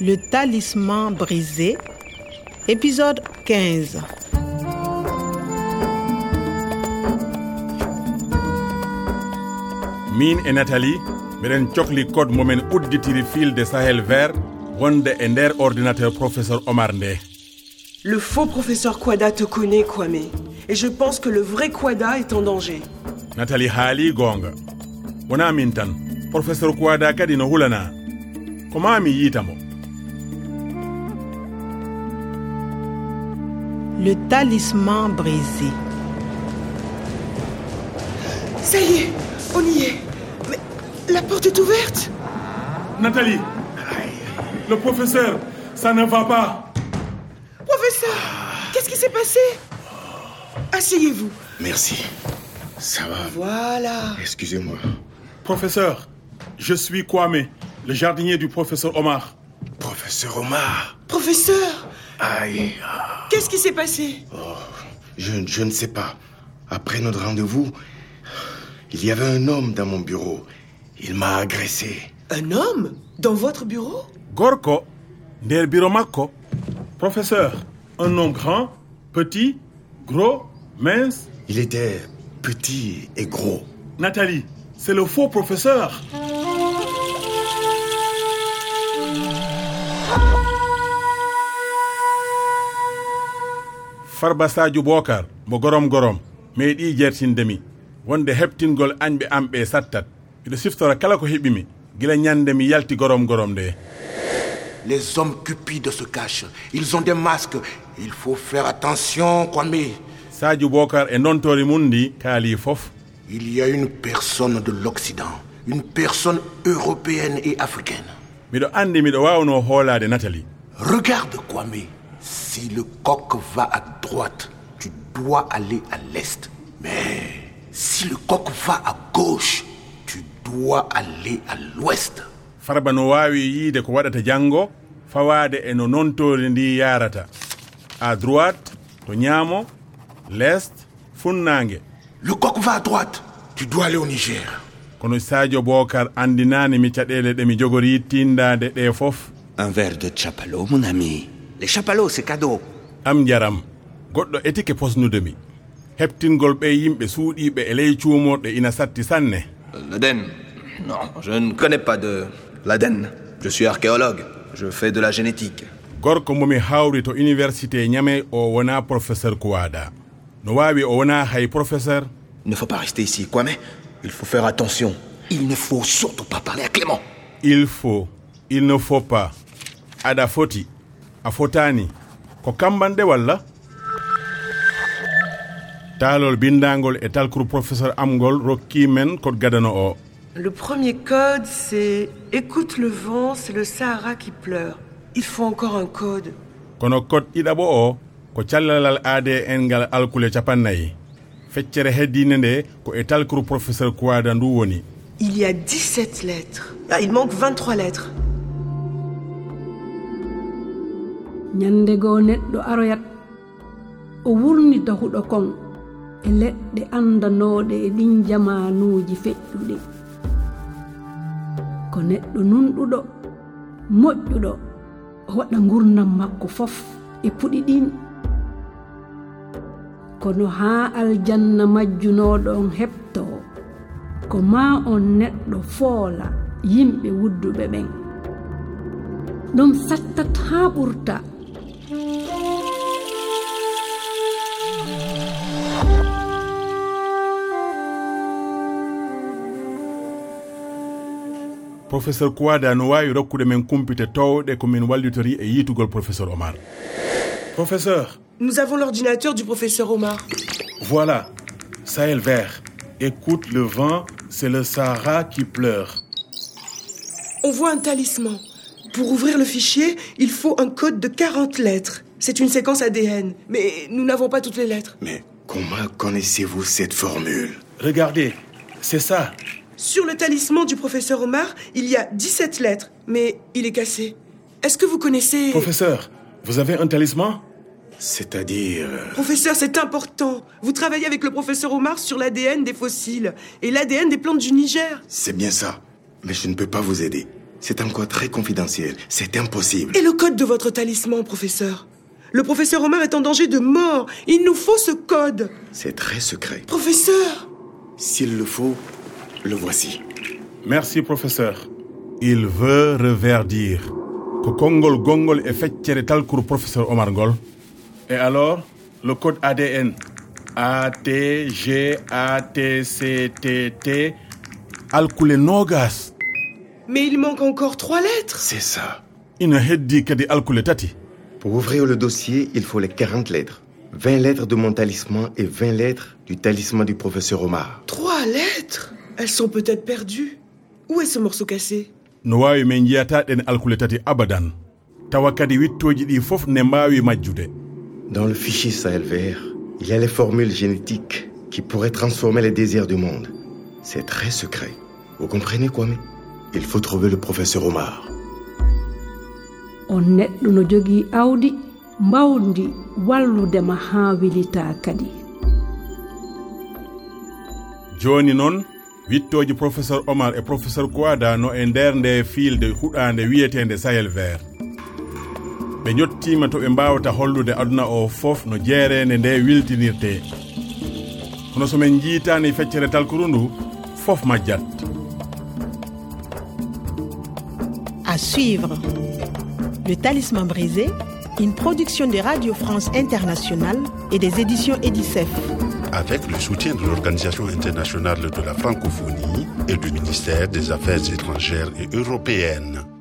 Le talisman brisé, épisode 15. min e nathalie mbeɗen cohli code momin udditiri fil de sahel vert wonde e nder ordinateur professeur omar nde. Le faux professeur quada te connaît kwame et je pense que le vrai quada est en danger. Nathalie haali gonga. Wona min tan. Professeur quada kadi no hulana. Ko ma mi yiitamo? le talisman brisé. Ça y est, on y est. Mais la porte est ouverte. Nathalie, le professeur, ça ne va pas. Professeur, qu'est-ce qui s'est passé Asseyez-vous. Merci. Ça va. Voilà. Excusez-moi. Professeur, je suis Kwame, le jardinier du professeur Omar. Professeur Omar Professeur Aïe. Qu'est-ce qui s'est passé oh, je, je ne sais pas. Après notre rendez-vous, il y avait un homme dans mon bureau. Il m'a agressé. Un homme Dans votre bureau Gorko, nder bureau Mako. Professeur, un homme grand, petit, gros, mince. Il était petit et gros. Nathalie, c'est le faux professeur. farba sadio bocar mo gorom gorom meeɗi jertindemi wonde heɓtingol añɓe am ɓe e sattat. Miɗo siftora kala ko heɓimi gila ñande mi yalti gorom gorom nde. Les hommes cupides se cachent. Ils ont des masques. Il faut faire attention kwame sadio bocar e nontori mum ndi kaali fof. Il y a une personne de l'occident une personne européenne et africaine. Miɗo andi miɗo wawno hoolade nathalie. Regarde kwame Si le coq va à droite, tu dois aller à l'est. Mais si le coq va à gauche, tu dois aller à l'ouest. farba no wawi yiide ko waɗata janngo fawade e no nontore ndi yarata à droite to ñaamo l'est funnangue le coq va à droite tu dois aller au niger. Kono sadio bocar andinani mi caɗele ɗe mi jogori tindade ɗe foof un verre de chapalo mon ami. les chapalots c'est cadeau. Am jaram goɗɗo etike posnudemi heɓtingol ɓe yimɓe suuɗiɓe e ley cuumorɗe ina satti sanne. L'aden. Non je ne connais pas de l'aden. Je suis archéologue. Je fais de la génétique. Gorko momi hawri to université ñame o wona professeur kuwaɗa no wawi o wona hay professeur? Il ne faut pas rester ici quoi mais il faut faire attention. Il ne faut surtout pas parler à clément. Il faut il ne faut pas. Aɗa foti. a fotani ko kambanɗe walla? Taalol bindagol e talkuru professeur amgol rokki men kod gadano o. Le premier code c'est écoute le vent c'est le sahara qui pleure il faut encore un code. Kono kod ɗiɗaɓo o ko callalal adn ngal alkule capannayyi feccere heddinde nde ko e talkuru professeur kuwada ndu woni. Il y a 17 lettres. Ah, il manque 23 lettres. nyande goo neɗɗo aroyat. O wurni dahuɗo kon e leɗɗe andanooɗe e ɗin jamanuuji feƴƴuɗe. Ko neɗɗo nunɗuɗo moƴƴuɗo o waɗa ngurnam makko fof e puɗi ɗin kono haa aljanna majjunooɗo on heɓtoo ko maa on neɗɗo foola yimɓe wudduɓe ɓen. Ɗum sattat haa ɓurta. professeur kowada no wawi rokkude men kumpite towɗe komin wallitori e yitugol professeur omar. Professeur. Nous avons l'ordinateur du professeur omar. Voilà. Sahel vert. Écoute le vent c'est le sahara qui pleure. On voit un talisman. Pour ouvrir le fichier il faut un code de 40 lettres. C'est une séquence adn mais nous n'avons pas toutes les lettres. Mais comment connaissez-vous cette formule? Regardez. C'est ça. Sur le talisman du professeur Omar, il y a 17 lettres, mais il est cassé. Est-ce que vous connaissez... Professeur, vous avez un talisman c'est-à-dire... Euh, professeur, c'est important. Vous travaillez avec le professeur Omar sur l'ADN des fossiles et l'ADN des plantes du Niger. C'est bien ça. Mais je ne peux pas vous aider. C'est encore très confidentiel. C'est impossible. Et le code de votre talisman, professeur Le professeur Omar est en danger de mort. Il nous faut ce code. C'est très secret. Professeur S'il le faut, le voici. Merci professeur. Il veut reverdir. Ko konngol gonngol e feccere talkuru professeur omar ngol. Et alors le code adn atgatctt alkule nogas. Mais il manque encore trois lettres. C'est ça. Ina heddi kadi alkule tati. Pour ouvrir le dossier il faut les 40 lettres. 20 lettres de mon talisman et 20 lettres du talisman du professeur omar. Trois lettres? elles sont peut-être perdues. Où est ce morceau cassé? No wawi min jiyata ɗen alkule tati abadan. Tawa kadi wittoji ɗi fof ne mbawi majjude. Dans le fichier sahel vert il y a les formules génétiques qui pourraient transformer les désirs du monde. C'est très secret. Vous comprenez kwame il faut trouver le professeur omar. On neɗɗo no jogii awdi mbawdi walludema haa wilita kadi joni noon wittoji professeur omar e professeur kowadano e nder nde fiilde huɗande wiyetede sahel vert. Ɓe jottima to ɓe mbawata hollude aduna o fof no jeerende nde wiltinirte. Kono somin jiitani feccere talkuru ndu fof majjat. À suivre. Le talisman brisé une production de radio france internationale et des éditions edicef. avec le soutien de l'Organisation internationale de la francophonie et du ministère des Affaires étrangères et européennes.